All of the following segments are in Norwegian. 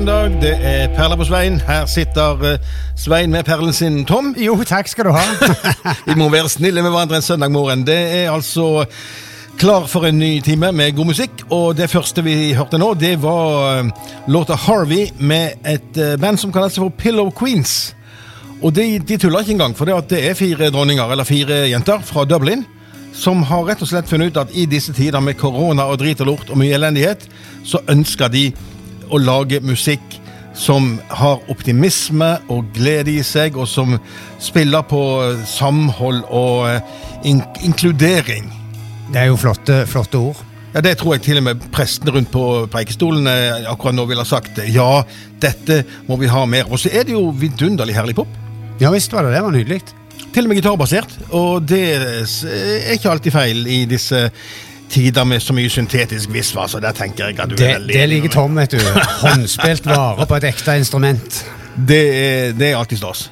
Søndag, det er Perler på Svein. Her sitter eh, Svein med perlen sin Tom. Jo, takk skal du ha. Vi må være snille med hverandre en søndag morgen. Det er altså klar for en ny time med god musikk. Og det første vi hørte nå, det var eh, låta Harvey med et eh, band som kalles for Pillow Queens. Og de, de tuller ikke engang, for det er fire dronninger, eller fire jenter fra Dublin, som har rett og slett funnet ut at i disse tider med korona og drit og lort og mye elendighet, så ønsker de å lage musikk som har optimisme og glede i seg, og som spiller på eh, samhold og eh, in inkludering. Det er jo flotte, flotte ord. Ja, Det tror jeg til og med prestene rundt på preikestolene akkurat nå ville ha sagt. Ja, dette må vi ha mer. Og så er det jo vidunderlig herlig pop. Ja visst var det det. var nydelig. Til og med gitarbasert. Og det er ikke alltid feil i disse tider med så mye syntetisk visvas. Så der tenker jeg at du Det, er veldig det ligger Tom, vet du. Håndspilt vare på et ekte instrument. Det er, det er alltid stas.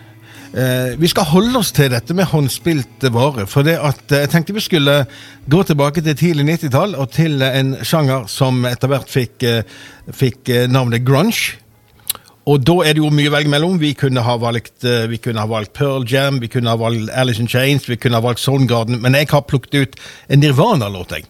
Eh, vi skal holde oss til dette med håndspilt vare. For det at eh, jeg tenkte vi skulle gå tilbake til tidlig 90-tall og til en sjanger som etter hvert fikk, eh, fikk eh, navnet grunge. Og da er det jo mye å velge mellom. Vi kunne valgt, eh, vi kunne ha valgt Pearl Jam, vi kunne ha valgt Alice in Chains, vi kunne ha valgt Soundgarden, men jeg har plukket ut en Nirvana-låt. jeg.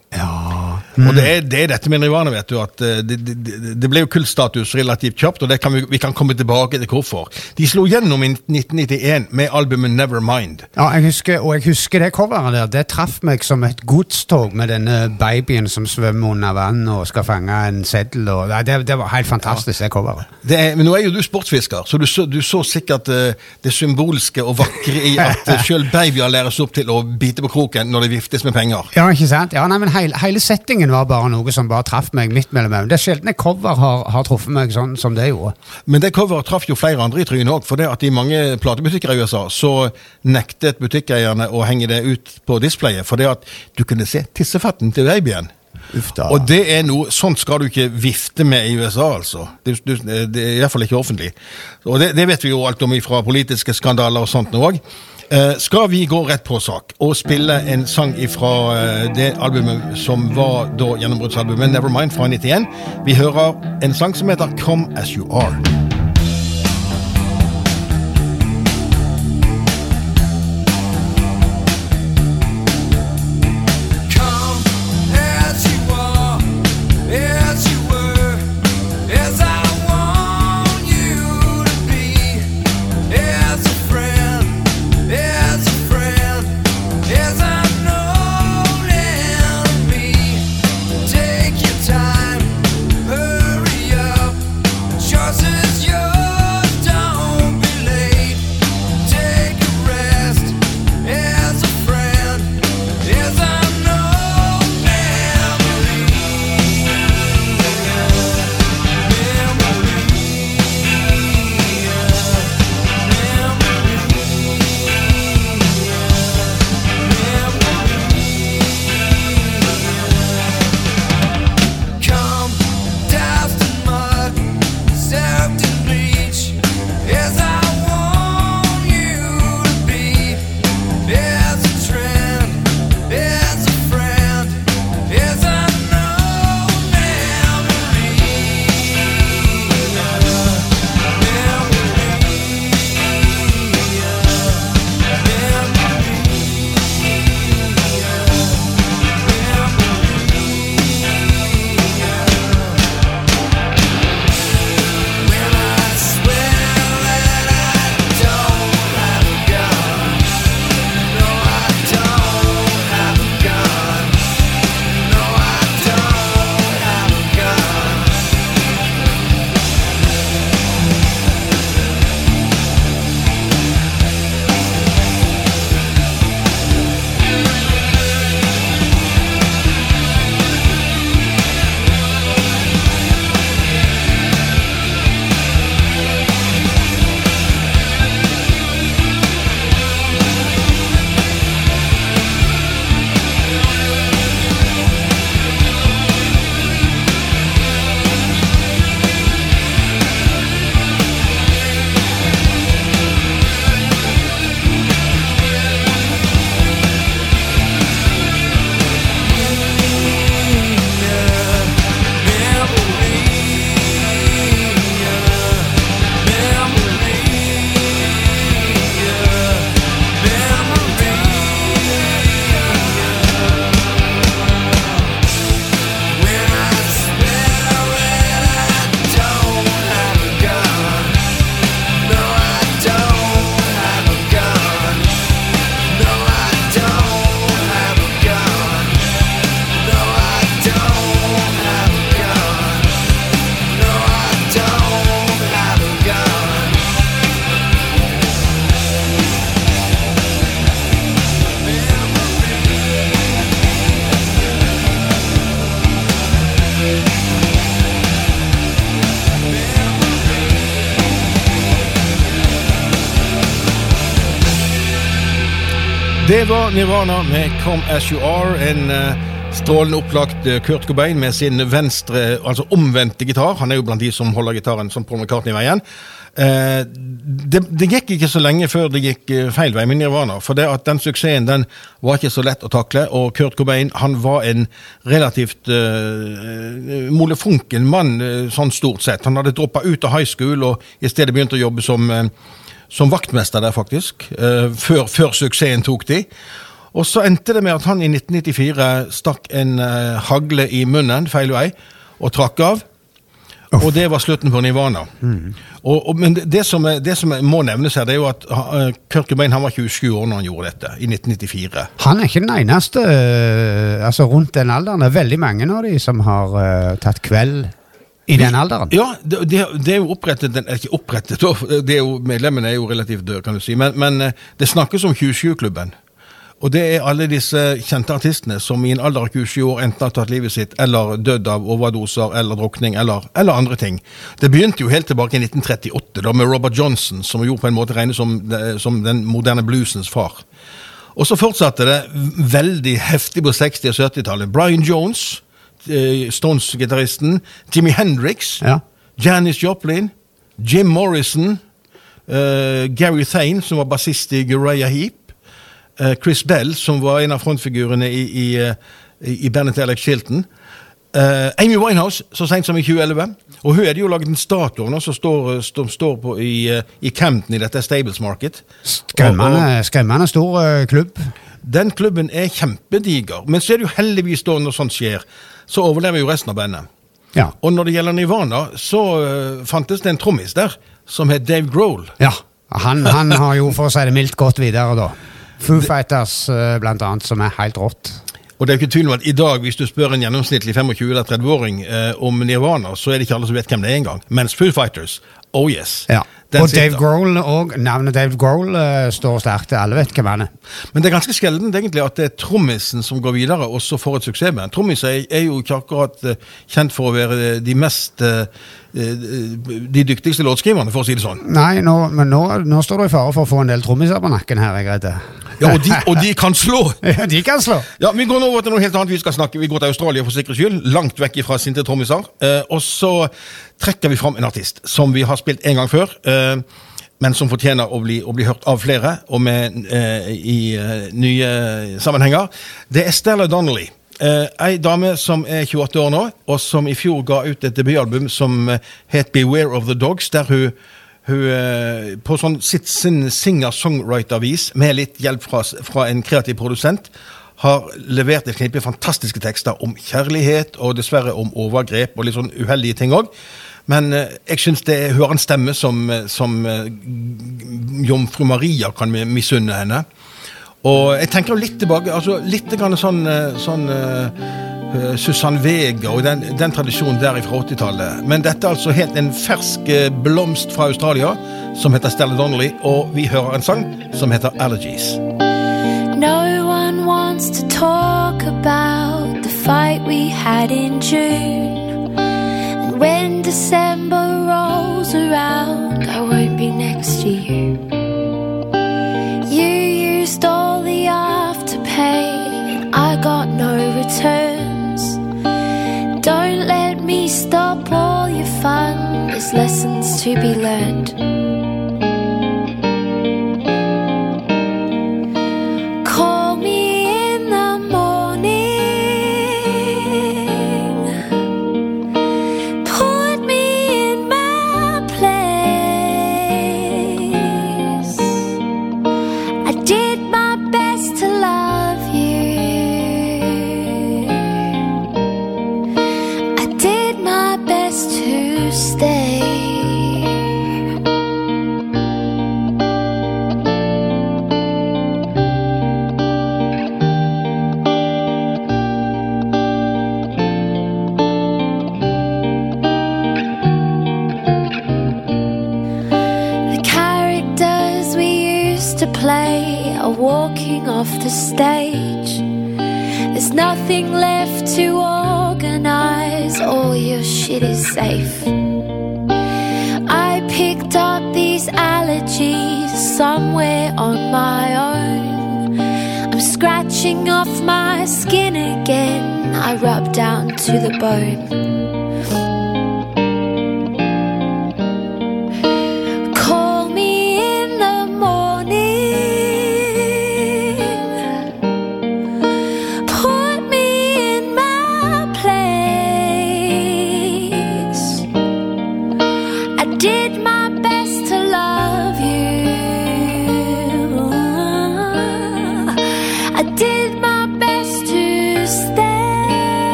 Og det er, det er dette med Nirvana, vet du, at eh, det, det, det- ble jo kultstatus relativt kjapt, og det kan vi, vi kan komme tilbake til hvorfor. De slo gjennom i 1991 med albumet Nevermind. Ja, jeg husker, og jeg husker det coveret der. Det traff meg som et godstog med denne babyen som svømmer under vann og skal fange en seddel. Og, det, det var helt fantastisk, det coveret. Det er, men nå er jo du sportsfisker, så du så, du så sikkert uh, det symbolske og vakre i at uh, sjøl babyer læres opp til å bite på kroken når det viftes med penger. Ja, ikke sant? Ja, nei, men hele, hele settingen var bare noe som bare traff meg midt mellom øynene. Det er sjelden et cover har, har truffet meg sånn som det gjorde. Men det coveret traff jo flere andre i trynet òg, for det at i mange platebutikker i USA så nektet butikkeierne å henge det ut på displayet, for det at du kunne se tissefetten til babyen. Uff da. Og det er noe, sånt skal du ikke vifte med i USA, altså. Det, det, det er iallfall ikke offentlig. Og det, det vet vi jo alt om fra politiske skandaler og sånt nå òg. Eh, skal vi gå rett på sak og spille en sang fra eh, det albumet som var da gjennombruddsalbumet Nevermind fra 91? Vi hører en sang som heter Come As You Are. Det var Nirvana med Come As You Are. En eh, strålende opplagt eh, Kurt Cobain med sin venstre, altså omvendte gitar. Han er jo blant de som holder gitaren som Paul McCartney i veien. Eh, det, det gikk ikke så lenge før det gikk feil vei med Nirvana. For det at den suksessen den var ikke så lett å takle, og Kurt Cobain han var en relativt uh, molefonken mann, sånn stort sett. Han hadde droppa ut av high school og i stedet begynt å jobbe som, eh, som vaktmester der, faktisk. eh, før, før suksessen tok de. Og så endte det med at han i 1994 stakk en eh, hagle i munnen feil vei og trakk av. Og det var slutten på Nirvana. Og, og, men det, som er, det som må nevnes her, det er jo at uh, Kurt Cobain han var 27 år når han gjorde dette, i 1994. Han er ikke den eneste altså rundt den alderen. Det er veldig mange av de som har uh, tatt kveld i den alderen. Ja, det, det, det er jo opprettet den- Ikke opprettet, det er jo, medlemmene er jo relativt døde, kan du si. Men, men eh, det snakkes om 27-klubben. Og det er alle disse kjente artistene som i en alder av 27 år enten har tatt livet sitt, eller dødd av overdoser, eller drukning, eller, eller andre ting. Det begynte jo helt tilbake i 1938, da med Robert Johnson, som jo på en måte regnes som, som den moderne bluesens far. Og så fortsatte det veldig heftig på 60- og 70-tallet. Brian Jones, eh, Stones-gitaristen, Jimmy Hendrix, Ja. Janis Joplin, Jim Morrison, Uh, Gary Thane, som var bassist i Uriah Heap, Uh, Chris Bell, som var en av frontfigurene i, i, eh, i bandet til Alex Chilton, eh, Amy Winehouse, så sent som i 2011. Og hun er det jo laget en statue av som står, stå, står på i, uh, i Campton i dette Stables Market. Skremmende, stor uh, klubb. den klubben er kjempediger, men så er det jo heldigvis da når sånt skjer, så overlever jo resten av bandet. Ja. Og når det gjelder Nirvana, så fantes det en trommis der som het Dave Grohl. ja. Han, han har jo, for å si det mildt, gått videre, da. Foo Fighters, blant annet, som er helt rått. Og det er jo ikke tvil om at i dag, hvis du spør en gjennomsnittlig 25- eller 30-åring eh, om Nirvana, så er det ikke alle som vet hvem det er engang. Mens Foo Fighters, oh yes. Ja. Den Og Dave. Grohl, og navnet Dave Grohl uh, står sterkt. Alle vet hvem han er. Men det er ganske sjeldent egentlig at det er trommisen som går videre og så får et suksessband. Trommiser er, er jo ikke akkurat uh, kjent for å være de mest eh, De dyktigste låtskriverne, for å si det sånn. Nei, nå, men nå, nå står du i fare for å få en del trommiser på nakken her, jeg. Ja, og de, og de kan slå! Ja, de kan slå. Ja, Vi går nå over til noe helt annet. Vi skal snakke, vi går til Australia for sikkerhets skyld. Langt vekk fra sinte trommiser. Eh, og så trekker vi fram en artist som vi har spilt en gang før. Eh, men som fortjener å bli, å bli hørt av flere, og med, eh, i eh, nye sammenhenger. Det er Stella Donnelly. Eh, ei dame som er 28 år nå, og som i fjor ga ut et debutalbum som eh, het Beware of the Dogs, der hun hun, eh, på sånn sitt sin singer-songwriter-vis, med litt hjelp fra, fra en kreativ produsent, har levert et knippe fantastiske tekster om kjærlighet, og dessverre om overgrep og litt sånn uheldige ting òg. Men eh, jeg syns hun har en stemme som, eh, som jomfru Maria kan misunne henne. Og jeg tenker litt tilbake, altså litt grann sånn, eh, sånn eh, Susann Vega og den, den tradisjonen der fra 80-tallet. Men dette er altså helt en fersk blomst fra Australia som heter Stella Donnelly, og vi hører en sang som heter Allergies. No one wants to talk about the fight we had in June. And when December rolls around, I won't be next to. You used all the afterpay, I got no returns. Don't let me stop all your fun, there's lessons to be learned. The stage. There's nothing left to organize, all your shit is safe. I picked up these allergies somewhere on my own. I'm scratching off my skin again, I rub down to the bone.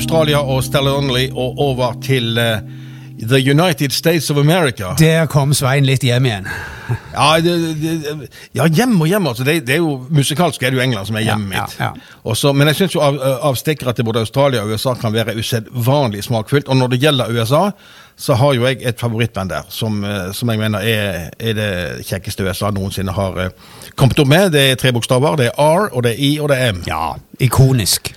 Australia og Stella Donnelly og over til uh, The United States of America. Der kom Svein litt hjem igjen. Ja, det, det, ja hjem og hjem. altså. Det, det er jo, musikalsk er det jo England som er hjemmet Ja, mitt. ja, Også, men jeg syns av, avstikkere til både Australia og USA kan være usedvanlig smakfullt. Og når det gjelder USA, så har jo jeg et favorittband der som, eh, som jeg mener er, er det kjekkeste USA noensinne har eh, kommet opp med. Det er tre bokstaver. Det er R, og det er I, og det er M. Ja, ikonisk.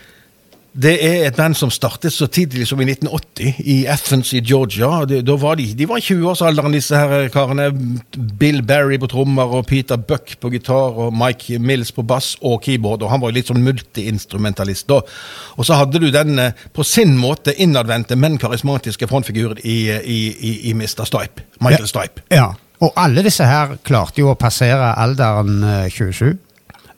Det er et band som startet så tidlig som i 1980 i Athens i Georgia. De, da var de, de var i 20-årsalderen, disse her karene. Bill Berry på trommer og Peter Buck på gitar og Mike Mills på bass og keyboard. og Han var jo litt sånn multiinstrumentalist. da. Og så hadde du den eh, på sin måte innadvendte, men karismatiske frontfiguren i, i, i, i Mr. Stipe. Michael Stipe. Ja. Og alle disse her klarte jo å passere alderen eh, 27.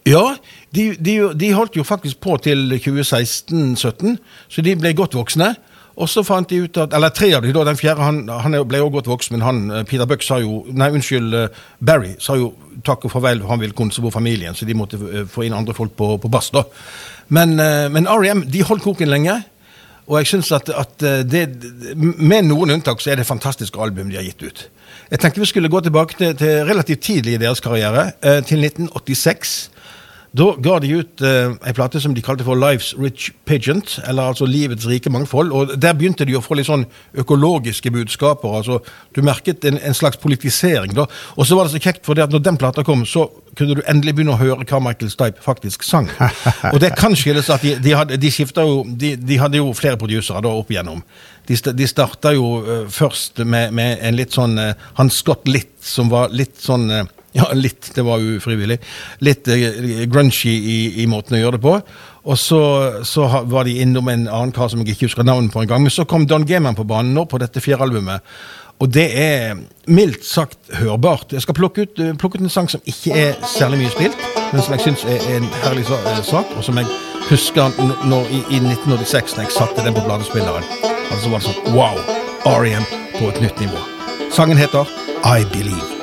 Ja, de, de, de holdt jo faktisk på til 2016-17, så de ble godt voksne. Og så fant de ut at, eller tre av de da, den fjerde han, han ble jo godt voksen, men han, eh, Peter Buck sa jo, nei unnskyld, eh, Barry sa jo takk og farvel, han ville konservere familien, så de måtte eh, få inn andre folk på, på bass da. Men, men R.E.M., de holdt koken lenge, og jeg synes at, at det, med noen unntak så er det fantastiske album de har gitt ut. Jeg tenkte vi skulle gå tilbake til, til relativt tidlig i deres karriere, til 1986. Da ga de ut eh, ei plate som de kalte for Life's Rich Pigeant, eller altså Livets rike mangfold. og Der begynte de å få litt sånn økologiske budskaper. altså Du merket en, en slags politisering. da, Og så var det så kjekt, for det at når den plata kom, så kunne du endelig begynne å høre hva Michael Stipe faktisk sang. Og det kan skyldes at de, de, hadde, de, jo, de, de hadde jo flere produsere da opp igjennom. De, de starta jo uh, først med, med en litt sånn uh, Han Scott Litt, som var litt sånn eh, ja, litt. Det var ufrivillig. Litt uh, grunchy i, i måten å gjøre det på. Og så, så var de innom en annen kar som jeg ikke husker navnet på en gang. Men så kom Don Gaman på banen nå på dette fjerde albumet. Og det er mildt sagt hørbart. Jeg skal plukke ut, eh, plukke ut en sang som ikke er særlig mye spilt, men som jeg syns er en herlig eh, sak, og som jeg husker når, i, i 1986, da jeg satte den på bladespilleren. Altså var det sånn wow! R.E.M. på et nytt nivå. Sangen heter I Believe.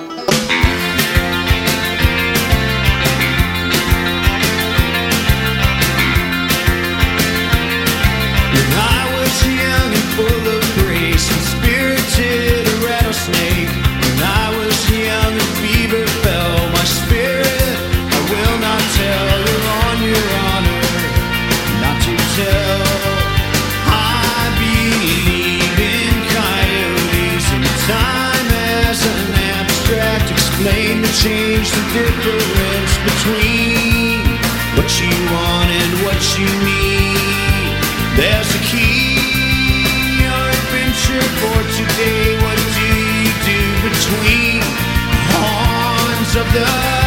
Time as an abstract explain to change the difference between what you want and what you need. There's a key, your adventure for today. What do you do between horns of the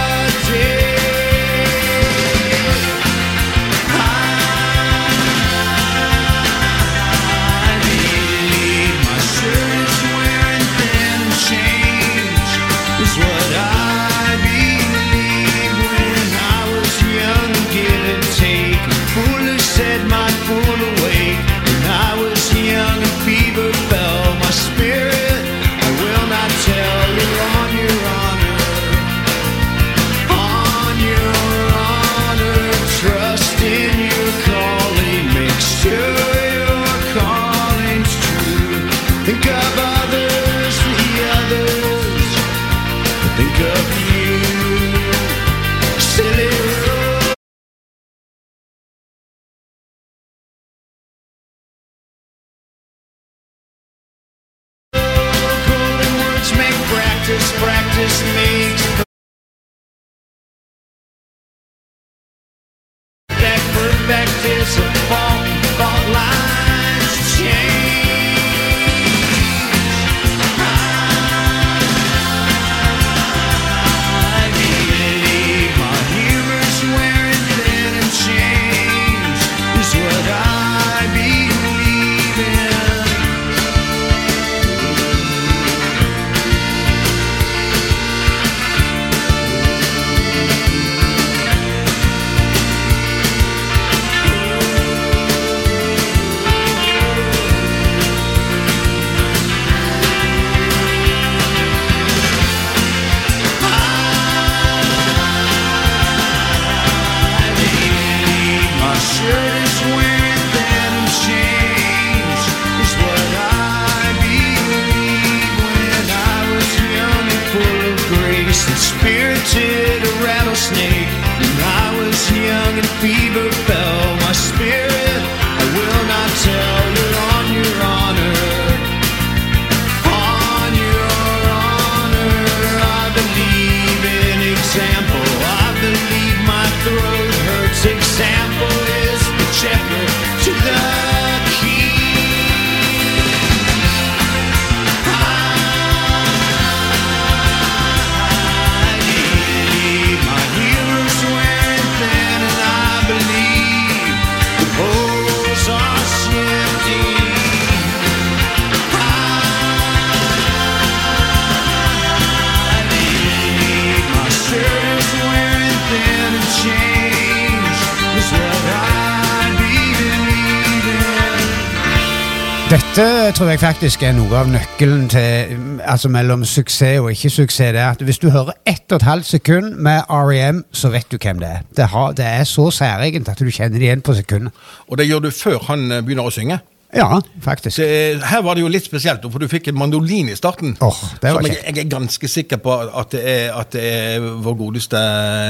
tror jeg faktisk er noe av nøkkelen til Altså mellom suksess og ikke suksess. Det er at Hvis du hører ett og et halvt sekund med REM, så vet du hvem det er. Det, har, det er så særegent at du kjenner det igjen på sekundet. Og det gjør du før han eh, begynner å synge. Ja, faktisk. Det, her var det jo litt spesielt, for du fikk en mandolin i starten. Oh, det var som jeg, jeg er ganske sikker på at det er, at det er vår godeste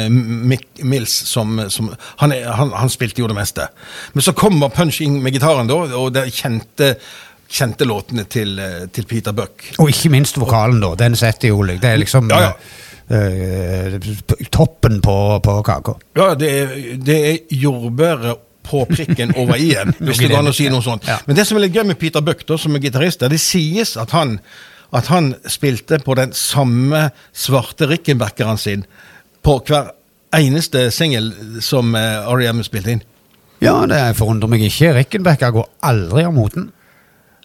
Mick Mills som, som han, er, han, han spilte jo det meste. Men så kommer punching med gitaren, da, og det kjente, kjente låtene til, eh, til Peter Buck. Og ikke minst vokalen, da. Den setter jo Det er liksom Ja, ja. eh, toppen på, på kaka. Ja, det er, det er jordbæret på prikken over i-en, hvis det går an å si noe sånt. Ja. Men det som er litt gøy med Peter Buck, da, som er gitarist, det sies at han, at han spilte på den samme svarte Rickenbackeren sin på hver eneste singel som uh, R.E.M. spilte inn. Ja, det forundrer meg ikke. Rickenbacker går aldri av moten.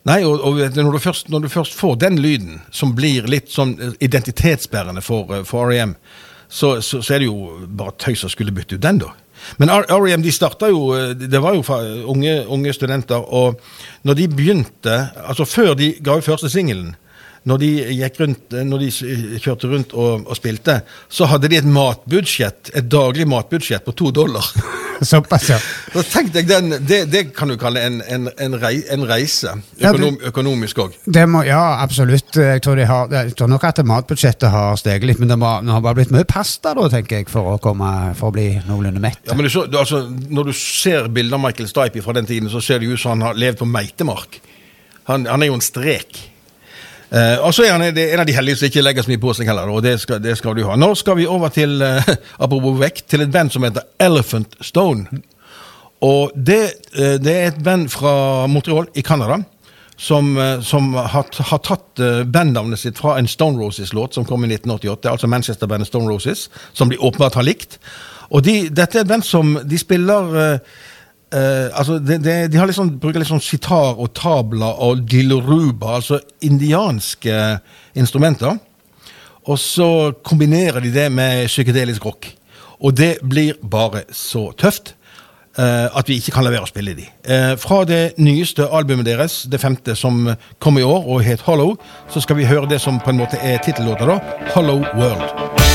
Nei, og, og når, du først, når du først får den lyden, som blir litt sånn eh, identitetsbærende for, eh, for R.E.M., så, så, så er det jo bare tøys å skulle bytte ut den, da. Men R.E.M. de starta jo eh, Det var jo unge, unge studenter, og når de begynte Altså før de ga ut første singelen, når de rundt, eh, når de kjørte rundt og, og spilte, så hadde de et matbudsjett, et daglig matbudsjett på to dollar. Såpass, ja. Så tenk deg den, det, det kan du kalle en, en, en, rei, en reise, økonom, økonomisk òg. Ja, absolutt. Jeg tror, har, jeg tror nok at matbudsjettet har steget litt, men det, må, det har bare blitt mye pasta, da, tenker jeg, for å, komme, for å bli noenlunde mett. Ja, men du så, du, altså, når du ser bilder av Michael Stipe fra den tiden, så ser det ut som han har levd på meitemark. Han, han er jo en strek. Eh, og så er han en av de heldige som ikke legger så mye på seg heller, og det skal, det skal du ha. Nå skal vi over til, uh, apropos vekt, til et band som heter Elephant Stone. Og det, uh, det er et band fra Montreal i Canada. Som, som har, har tatt bandnavnet sitt fra en Stone Roses-låt som kom i 1988. Altså Manchester-bandet Stone Roses, som de åpenbart har likt. Og de, dette er et band som de spiller eh, eh, altså de, de, de har liksom, bruker litt sånn sitar og tabla og diloruba, altså indianske instrumenter. Og så kombinerer de det med psykedelisk rock. Og det blir bare så tøft uh, at vi ikke kan la være å spille de. Uh, fra det nyeste albumet deres, det femte som kom i år og het Hollow, så skal vi høre det som på en måte er tittellåta, da. Hollow World.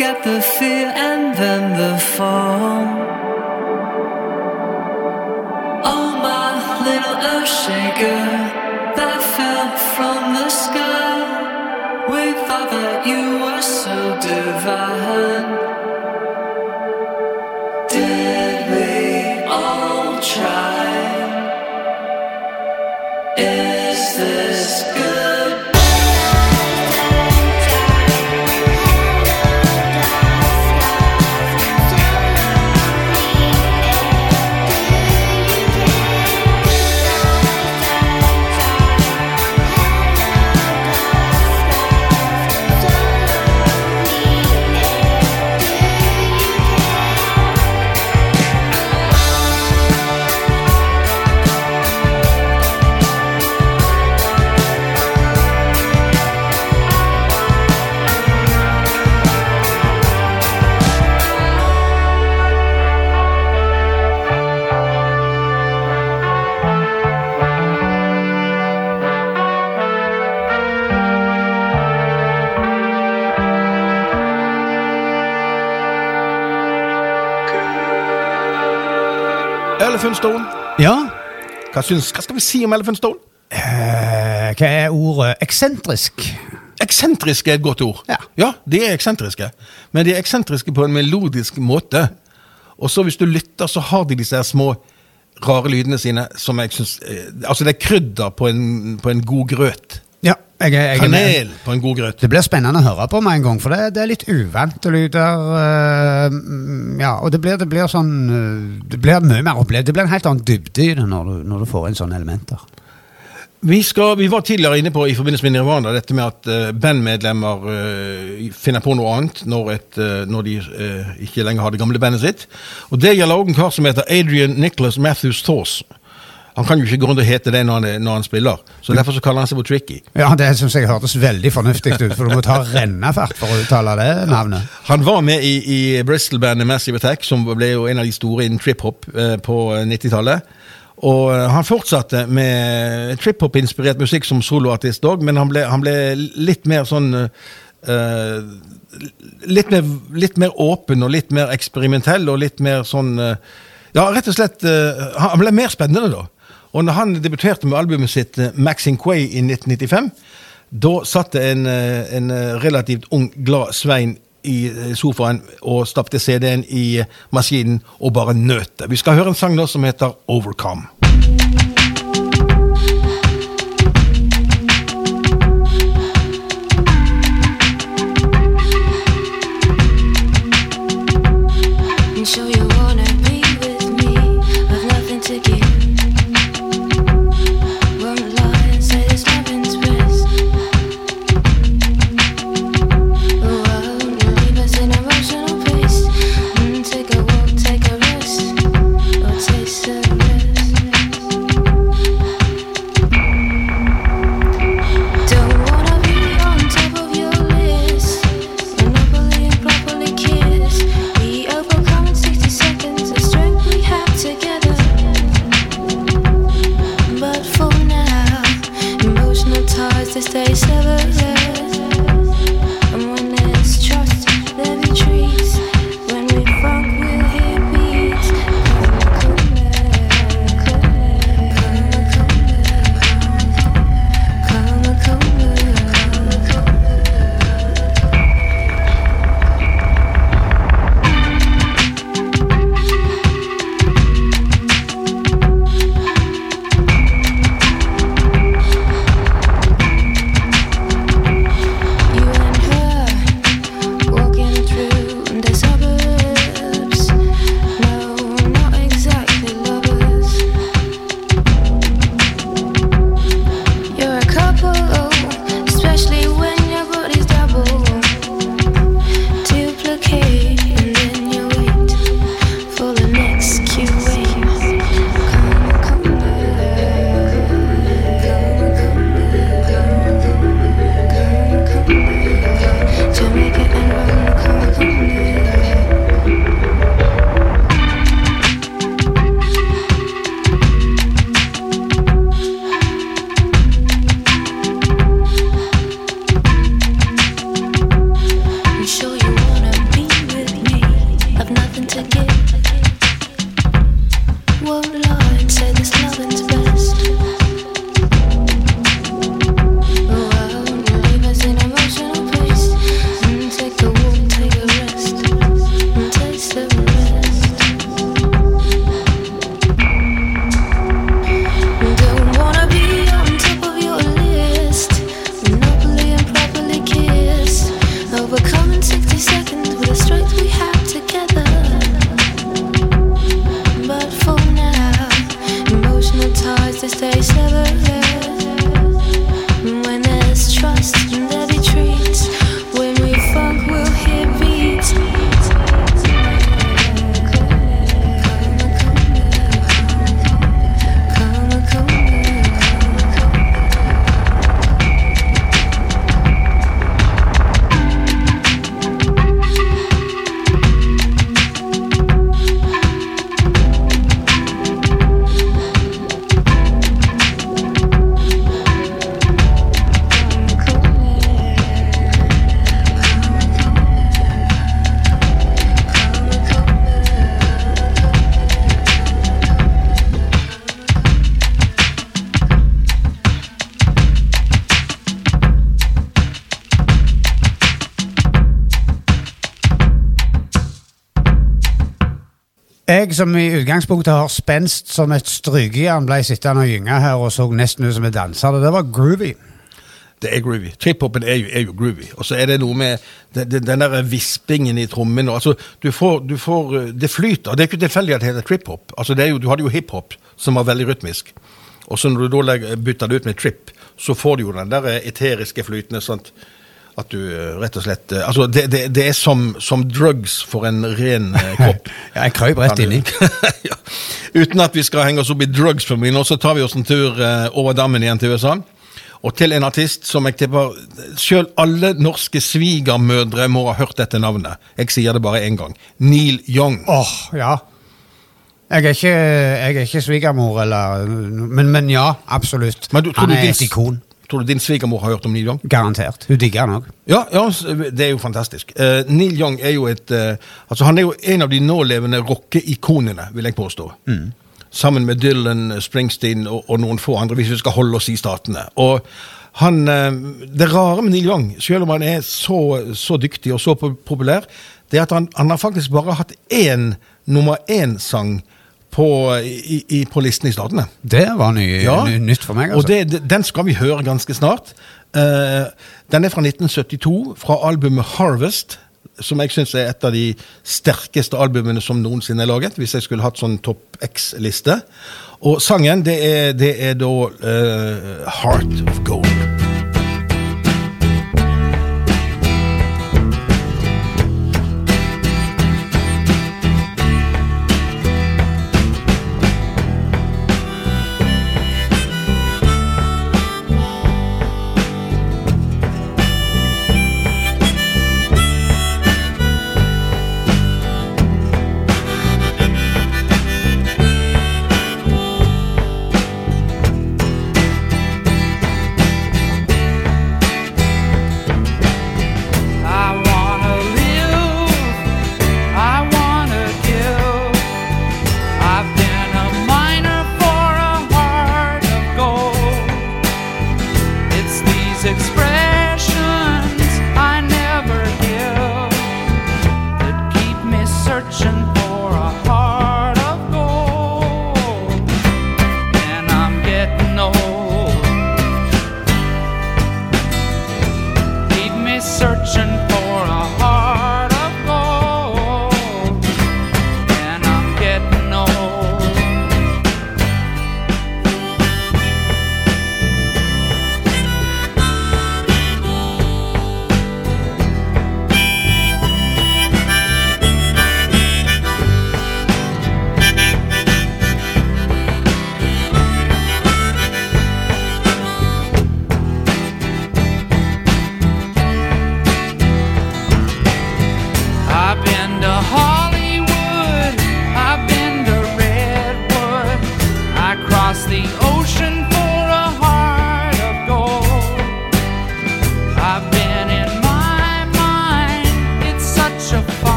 Begat the fear and then the fall. Elephant Stone. Ja. Hva, syns, hva skal vi si om Elephant Stone? Eh, hva er ordet? Eksentrisk. Eksentrisk er et godt ord. Ja. de er eksentriske. Men de er eksentriske på en melodisk måte. Og så hvis du lytter, så har de disse små rare lydene sine som jeg syns eh, Altså, det er krydder på en, på en god grøt. Jeg, jeg er. Kanel på en god grøt. Det blir spennende å høre på med en gang, for det, det er litt uvante lyder. eh, mm, ja, og det blir, det blir sånn eh, Det blir mye mer opplevd. Det blir en helt annen dybde i det når du, når du får inn sånne elementer. Vi, skal, vi var tidligere inne på i forbindelse med Nirvana dette med at uh, bandmedlemmer uh, finner på noe annet når, et, uh, når de ikke lenger har det gamle bandet sitt. Og Det gjelder også en kar som heter Adrian Nicholas Matthews Thors. Han kan jo ikke gå rundt og hete det når han, er- når han spiller, så derfor så kaller han seg for Tricky. Ja, Det syns jeg hørtes veldig fornuftig ut, for du må ta rennefart for å uttale det navnet. Han var med i, i Bristol-bandet Massive Attack, som ble jo en av de store innen trip-hop eh, på 90-tallet. Og eh, han fortsatte med trip-hop-inspirert musikk som soloartist òg, men han ble, han ble litt mer sånn eh, litt, mer, litt mer åpen og litt mer eksperimentell og litt mer sånn eh, Ja, rett og slett uh, Han ble mer spennende, da. Og når han debuterte med albumet sitt eh, Maxing Quay i 1995, da satt det en, eh, en eh, relativt ung, glad Svein i sofaen og stappte CD-en i maskinen og bare nøt det. Vi skal høre en sang nå som heter Overcome. Som i utgangspunktet har spenst som et strykejern, ble sittende og gynge her og så nesten ut som en danser. Det var groovy. Det er groovy. Trip-hopen er, er jo groovy. Og så er det noe med den, den- der vispingen i trommene. Altså, du får, du får eh, Det flyter. Det er ikke tilfeldig at det heter trip-hop. Altså, det du hadde jo hiphop, som var veldig rytmisk. Og så når du da bytter det ut med trip, så får du jo den der eteriske flytende. Sant? At du eh, rett og slett eh, Altså, det, det, det er som, som drugs for en ren eh, kropp. Ja, jeg krøp rett inni. ja. Uten at vi skal henge oss opp i drugs for mye nå, så tar vi oss en tur over dammen igjen til USA. Og til en artist som jeg tipper Selv alle norske svigermødre må ha hørt dette navnet. Jeg sier det bare én gang. Neil Young. Åh, ja. Jeg er ikke, jeg er ikke svigermor, eller men, men ja, absolutt. Men du, tror, Han du er et ikon. Tror du din svigermor har hørt om Neil Young? Garantert. Hun digger han òg. Ja, ja, det er jo fantastisk. Uh, Neil Young er jo et uh, Altså, han er jo en av de nålevende rockeikonene, vil jeg påstå. Sammen med Dylan, Springsteen og, og noen få andre, hvis vi skal holde oss i statene. Og han uh, Det rare med Neil Young, selv om han er så, så dyktig og så populær, det er at han, han har faktisk bare hatt én nummer én-sang på, i, i, på listen i statene. Det var ny, Ja. ny, nytt for meg, altså. Og det- den skal vi høre ganske snart. Uh, den er fra 1972, fra albumet Harvest, som jeg syns er et av de sterkeste albumene som noensinne er laget, hvis jeg skulle hatt sånn topp X-liste. Og sangen, det er, det er da uh, Heart of Gold.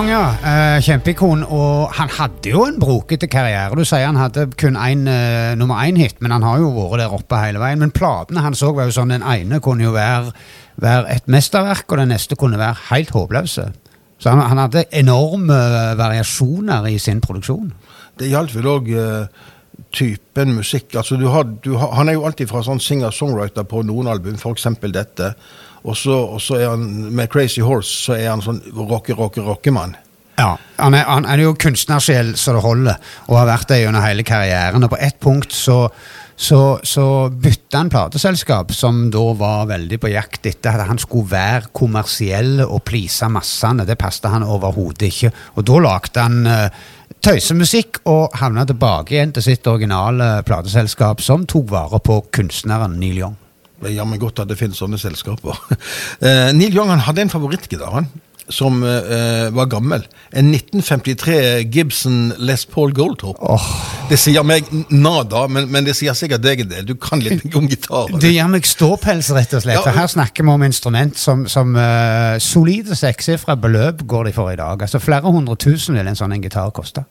Young, ja. Eh, kjempeikon. Og han hadde jo en brokete karriere. Du sier han hadde kun én eh, nummer én-hit, men han har jo vært der oppe hele veien. Men platene han så var jo sånn, den ene kunne jo være, være et mesterverk, og den neste kunne være helt håpløse. Så han, han hadde enorme variasjoner i sin produksjon. Det gjaldt vel òg typen musikk. Altså, du har, du har, han er jo alltid fra sånn singer-songwriter på noen album, f.eks. dette. Og så, er han med Crazy Horse så er han sånn rocke, rocke, rockemann. Ja, han er, han er jo kunstnersjel så det holder, og har vært det gjennom hele karrieren. Og på ett punkt så, så, så bytta han plateselskap, som da var veldig på jakt etter at han skulle være kommersiell og please massene. Det passet han overhodet ikke. Og da lagde han uh, tøysemusikk og havna tilbake igjen til sitt originale plateselskap, som tok vare på kunstneren Neil Young. Det jammen godt at det finnes sånne selskaper. Eh, Neil Young han hadde en favorittgitar. Som eh, var gammel. En 1953 Gibson Les Paul Goldtop. Det sier meg nada, men, men det sier sikkert deg en del. Du kan litt om gitar. Det gir meg ståpels, rett og slett. Ja, her snakker vi om instrument som, som uh, solide sekssifra beløp går de for i dag. Altså Flere hundre tusen vil en sånn en gitar koste.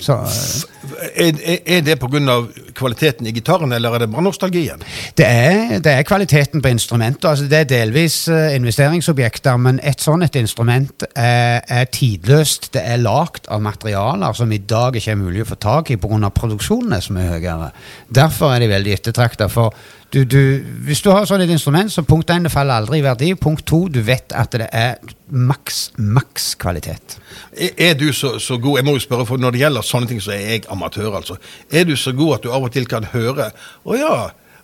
Så, eh, Er, er, det pga. kvaliteten i gitaren, eller er det bare nostalgien? det, er, det er kvaliteten på instrumentet. Altså det er delvis uh, investeringsobjekter, men et sånt et instrument er, er tidløst. Det er lagd av materialer som i dag ikke er mulig å få tak i pga. produksjonen er så mye høyere. Derfor er de veldig ettertrakta. For du, du, hvis du har sånn et instrument, så punkt én, det faller aldri i verdi. Punkt to, du vet at det er maks, maks kvalitet. Er, er du så, så god Jeg må jo spørre, for når det gjelder sånne ting, så er jeg amatør, altså. Er du så god at du av og til kan høre Å ja,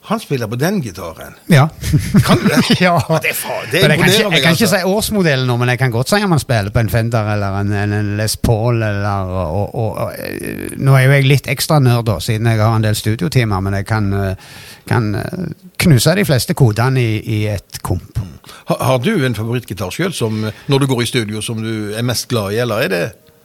han spiller på den gitaren. Ja. Kan du det? ja. Det er, det Men jeg kan, ikke, jeg kan ikke altså. si årsmodellen nå, men jeg kan godt si om han spiller på en Fender eller en, en, en Les Paul. Eller, og, og, og, eh, nå er jo jeg litt ekstra nerd, da, siden jeg har en del studiotimer, men jeg kan, eh, kan eh, knuse de fleste kodene i, i et komp. Har, har du en favorittgitar sjøl, når du går i studio, som du er mest glad i, eller er det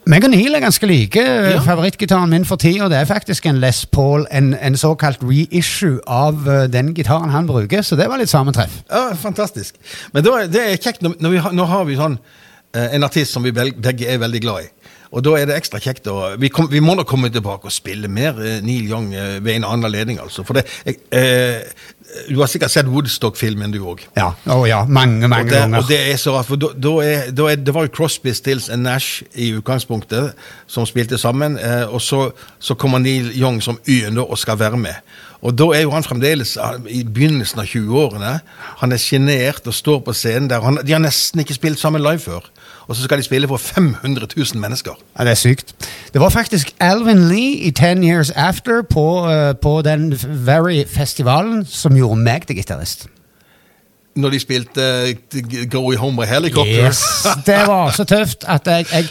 Meg og Neil er ganske like. Favorittgitaren min for tida det er faktisk en Les Paul, en, en såkalt reissue av uh, den gitaren han bruker, så det var litt sammentreff. Ja, fantastisk. Men det, var, det er kjekt vi har, nå har vi sånn uh, en artist som vi begge er veldig glad i. Og da er det ekstra kjekt å Vi, kom, vi må da komme tilbake og spille mer eh, Neil Young eh, ved en annen anledning, altså. For det eh, Du har sikkert sett Woodstock-filmen, du òg. Ja, Oh, ja, mange, mange ganger. og det er så rart, for da, da er, da er, det var jo Crosby, Stills and Nash i utgangspunktet som spilte sammen, eh, og så, så kommer Neil Young som Y-en og skal være med. Og da er jo han fremdeles eh, i begynnelsen av 20-årene. Han er sjenert og står på scenen der. Han, de har nesten ikke spilt sammen live før. Og så skal de spille for 500 000 mennesker. Ja, det er sykt. Det var faktisk Alvin Lee i Ten Years After på, uh, på den Very-festivalen som gjorde meg til gitarist. Når de spilte uh, Go Home by Helicopter. Yes, Det var så tøft at jeg, jeg,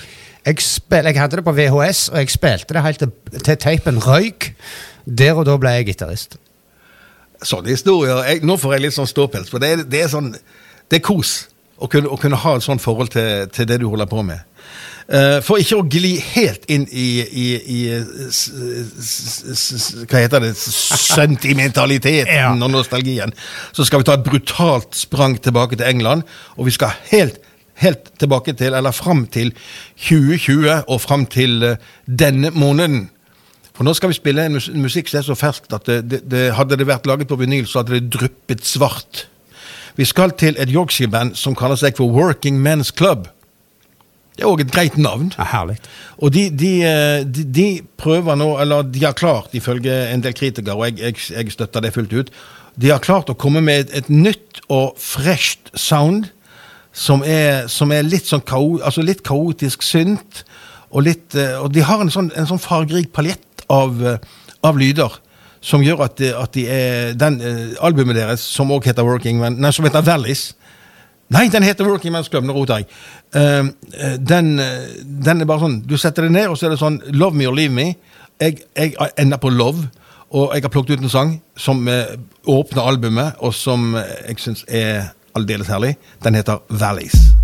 jeg, spil, jeg hadde det på VHS, og jeg spilte det helt til, til teipen røyk. Der og da ble jeg gitarist. Sånne historier jeg, Nå får jeg litt sånn ståpels, for det er, det er sånn Det er kos å kunne, å kunne ha et sånt forhold til, til det du holder på med. Uh, for ikke å gli helt inn i, i, i s, s, s, Hva heter det Sentimentaliteten Ja. og nostalgien. Så skal vi ta et brutalt sprang tilbake til England, og vi skal helt Helt tilbake til, eller fram til 2020 og fram til eh, denne måneden. For nå skal vi spille en musikk som er så ferskt at det, det, det, hadde det vært laget på vinyl, så hadde det dryppet svart. Vi skal til et Yorkshire-band som kaller seg for Working Men's Club. Det er òg et greit navn. Ja, herlig. Og de, de, eh, de, de prøver nå, eller de har klart, ifølge en del kritikere, og jeg, jeg, jeg støtter det fullt ut, de har klart å komme med et, et nytt og fresht sound som er, som er litt sånn kao, altså litt kaotisk synt, og, litt, eh, og de har en sånn, en sånn fargerik paljett av, eh, av lyder som gjør at, at de er, den eh, albumet deres, som også heter Working Men, nei, som heter Valleys, Nei, den heter Working Men's Club. Nå roter jeg. Eh, den, eh, den er bare sånn Du setter det ned, og så er det sånn Love me or leave me. Jeg, jeg ender på love, og jeg har plukket ut en sang som uh, åpner albumet, og som jeg syns er aldeles herlig. Den heter. Valleys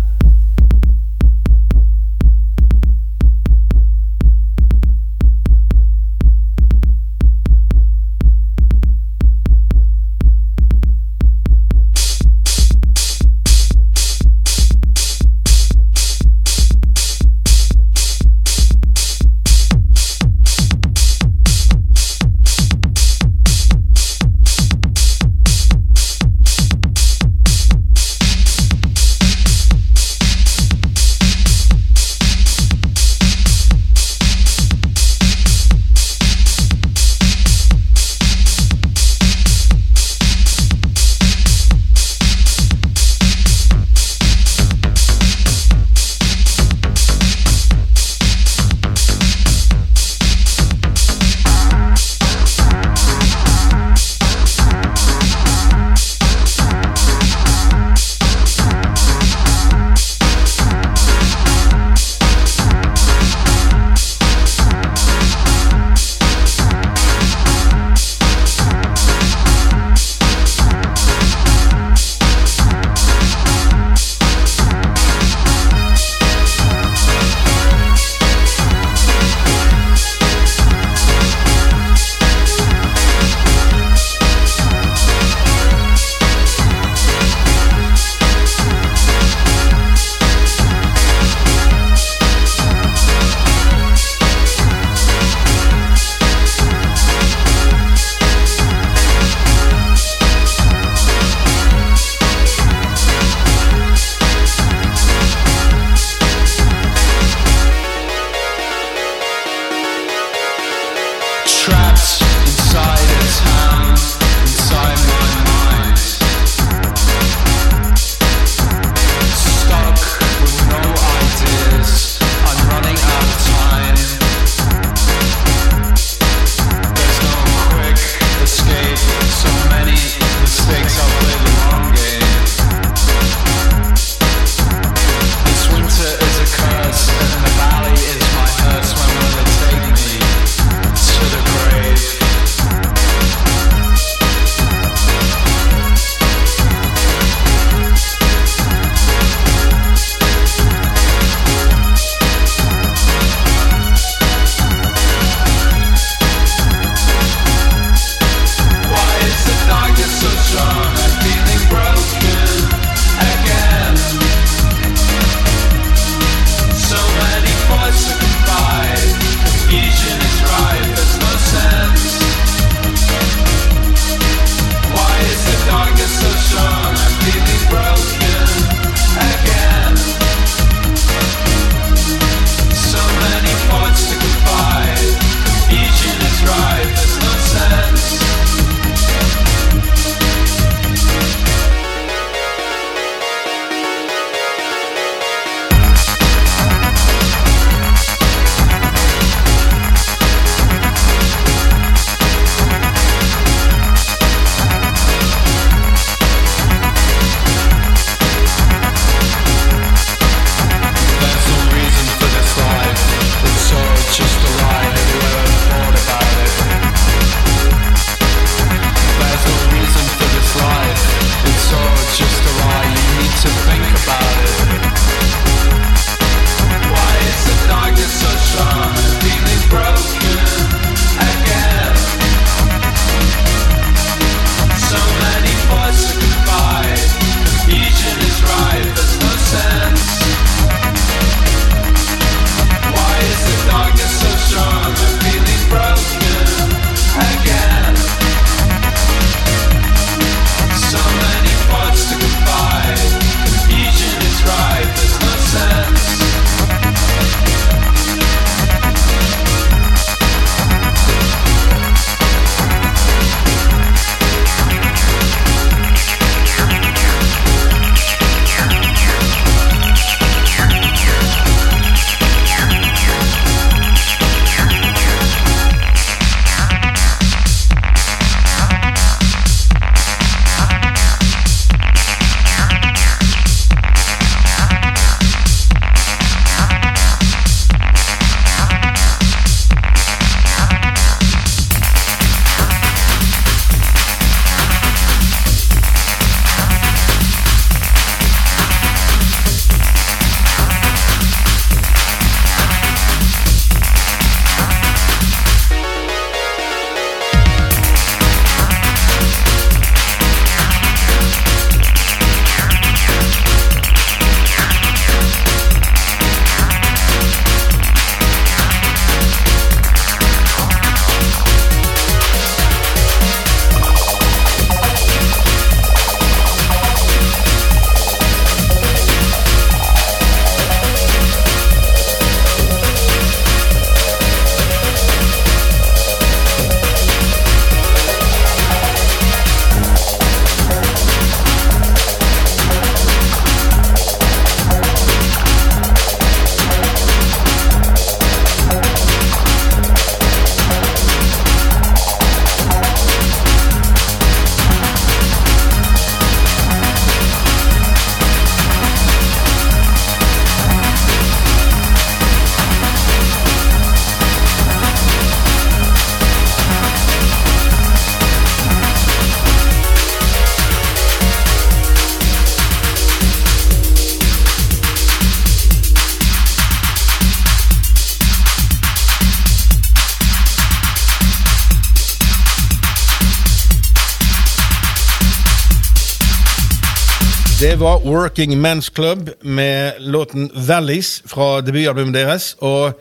Det var Working Men's Club med låten Valleys fra debutalbumet deres. Og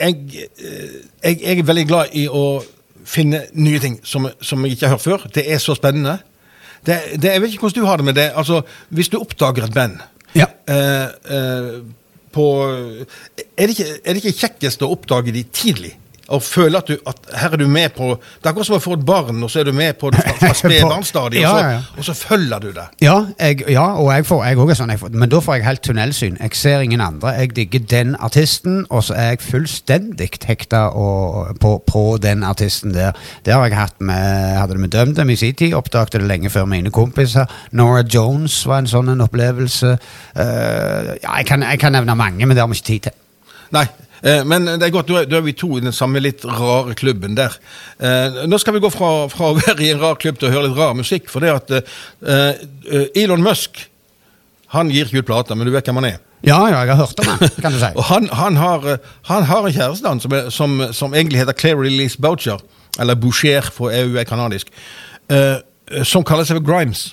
jeg, eh, jeg, jeg er veldig glad i å finne nye ting som, som jeg ikke har hørt før. Det er så spennende. Det, det, jeg vet ikke hvordan du har det med det. Altså, Hvis du oppdager et band Ja. eh, eh, på er det, ikke, er det ikke kjekkest å oppdage de tidlig? Og føle at, du, at her er du med på Det er akkurat som å få et barn, og så er du med på det fra, fra spedbarnsstadiet, Ja, og, ja, ja. så- og så følger du det. Ja, jeg, ja og jeg får, jeg også sånn, jeg får, men da får jeg helt tunnelsyn. Jeg ser ingen andre. Jeg digger den artisten, og så er jeg fullstendig hekta på, på den artisten der. Det har jeg hatt med, hadde det med DumDum i sin tid, oppdaget det lenge før mine kompiser. Nora Jones var en sånn en opplevelse. Uh, jeg kan, jeg kan nevne mange, men det har vi ikke tid til. Nei, men det er godt, da er, vi to i den samme litt rare klubben der. Eh, nå skal vi gå fra, fra å være i en rar klubb til å høre litt rar musikk, for det at eh, eh, Elon Musk, han gir ikke ut plater, men du vet hvem han er. Ja, ja, jeg har hørt om han, kan du si. Og han, han, har, eh, han har en kjæreste han, som, er, som, som egentlig heter Clary Lees Boucher, eller Boucher for EU er kanadisk, uh, som kaller seg Grimes.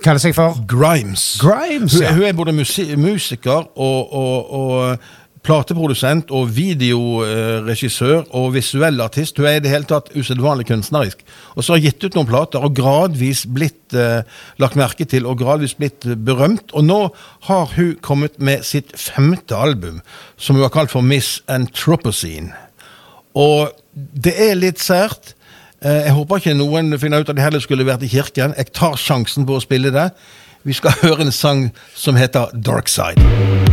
Kaller seg for Grimes. Grimes, ja. hun er både musiker og, og, og plateprodusent og videoregissør og visuell artist. Hun er i det hele tatt usedvanlig kunstnerisk. Og så har hun gitt ut noen plater og gradvis blitt eh, lagt merke til og gradvis blitt berømt. Og nå har hun kommet med sitt femte album, som hun har kalt for Miss Anthropocene. Og det er litt sært. Eh, Jeg håper ikke noen finner ut at det heller skulle vært i kirken. Jeg tar sjansen på å spille det. Vi skal høre en sang som heter Dark Side.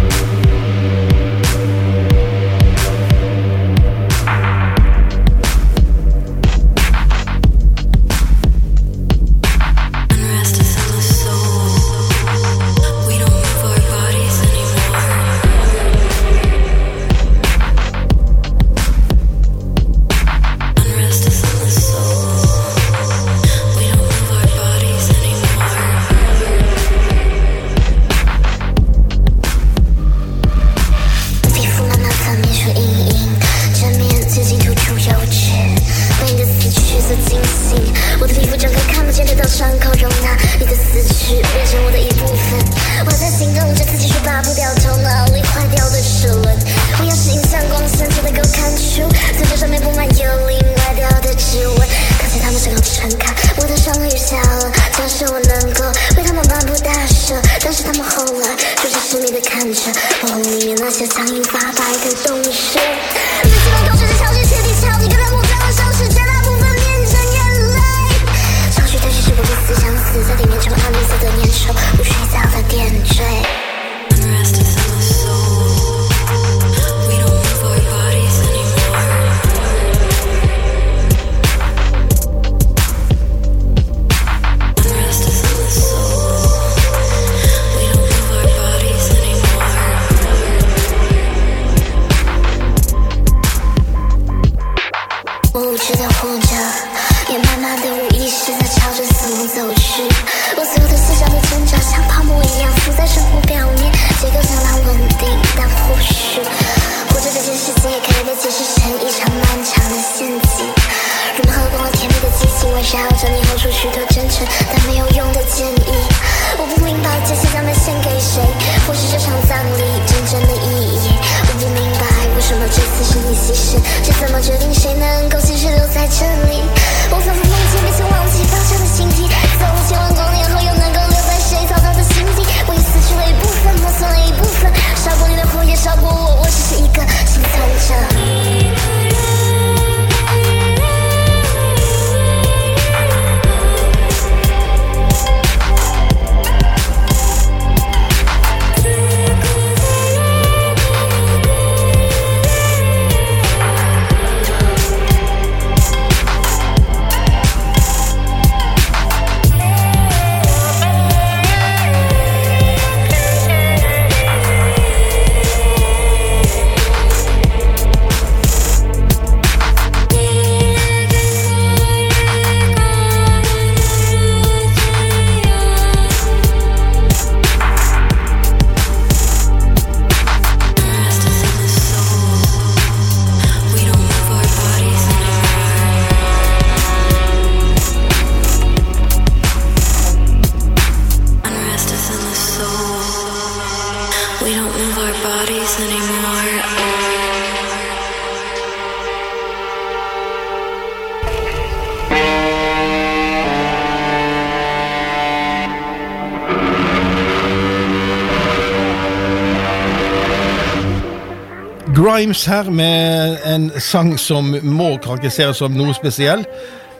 Grimes her med en sang som må karakteriseres som noe spesiell.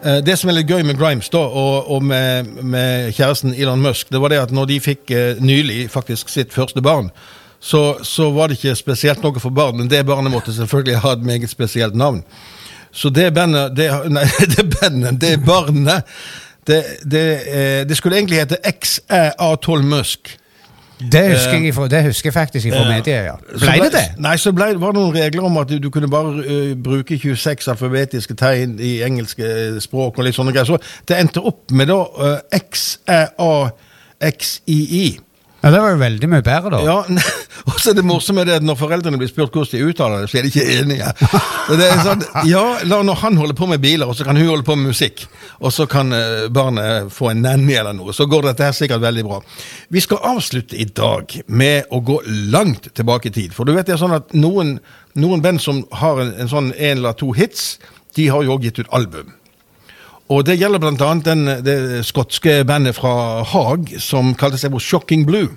Eh, Det som er litt gøy med Grimes da, og, og med, med kjæresten Elon Musk, det var det at når de fikk eh, nylig faktisk sitt første barn, så, så var det ikke spesielt noe for barn, men det barnet måtte selvfølgelig ha et meget spesielt navn. Så det bandet, det, nei, det bandet, det barnet, det, det, eh, det skulle egentlig hete XA12 Musk. Det husker, jeg, det husker jeg faktisk fra media, ja. Ble det det? Nei, så ble, var det noen regler om at du, du kunne bare uh, bruke 26 alfabetiske tegn i engelske eh, språk og litt sånne greier. Så det endte opp med da uh, XAXII. Ja, Det var jo veldig mye bedre, da. Ja, og så er det morsomme det at når foreldrene blir spurt hvordan de uttaler det, så er de ikke enige. Det er sånn, ja, la nå han holde på med biler, og så kan hun holde på med musikk. Og så kan eh, barnet få en nanny eller noe. Så går dette her sikkert veldig bra. Vi skal avslutte i dag med å gå langt tilbake i tid. For du vet det er sånn at noen, noen band som har en, en sånn en eller to hits, de har jo også gitt ut album. Og det gjelder den, det skotske bandet fra Haag som kalte seg for Shocking Blue.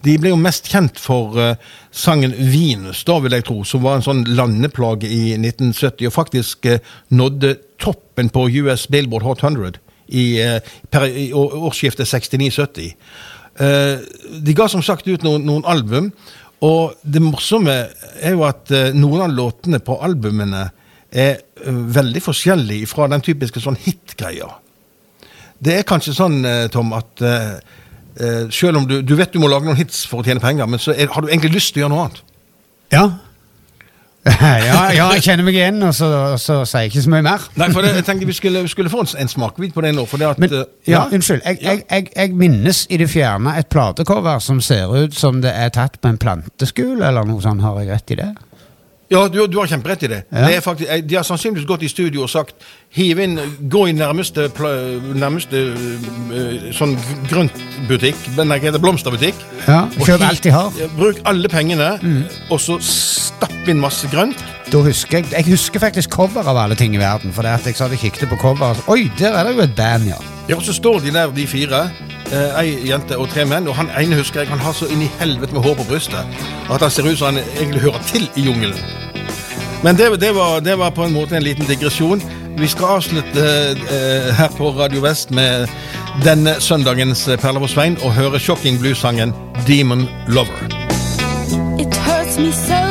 De ble jo mest kjent for uh, sangen Venus, da vil jeg tro, som var en sånn landeplage i 1970, og faktisk uh, nådde toppen på US Billboard Hot 100 i, uh, per, i årsskiftet 69-70. Eh, de ga som sagt ut noen, noen album, og det morsomme er jo at eh, noen av låtene på albumene er eh, veldig forskjellig fra den typiske sånn hit-greia. Det er kanskje sånn, eh, Tom, at eh, selv om du, du vet du må lage noen hits for å tjene penger, men så er, har du egentlig lyst til å gjøre noe annet. Ja. ja, ja, jeg kjenner meg igjen, og så, så sier jeg ikke så mye mer. Nei, for det, jeg tenkte vi skulle, vi skulle få en, en smakebit på det nå. For det at, Men, ja, ja, unnskyld. Jeg, jeg, jeg, jeg minnes i det fjerne et platecover som ser ut som det er tatt på en planteskole, eller noe sånt. Har jeg rett i det? Ja, du, du har kjemperett i det. Ja. det er faktisk, eh, de har sannsynligvis gått i studio og sagt hiv inn, gå i nærmeste, nærmeste eh, sånn grøntbutikk, men nei, hva heter blomsterbutikk. Ja, Kjøp alt de har. Bruk alle pengene, og så stapp inn masse grønt. Da husker jeg, jeg husker faktisk cover av alle ting i verden. For det at jeg satt og kikket på cover og så, Oi, der er det jo et band, ja. Ja, og så står de der, de fire. Eh, Ei jente og tre menn. Og han ene husker jeg, han har så inn i helvete med hår på brystet. At han ser ut som han egentlig hører til i jungelen. Men det, det, var, det var på en måte en liten digresjon. Vi skal avslutte eh, her på Radio Vest med denne søndagens Perle på Svein og høre Shocking Blues-sangen Demon Lover. It hurts me so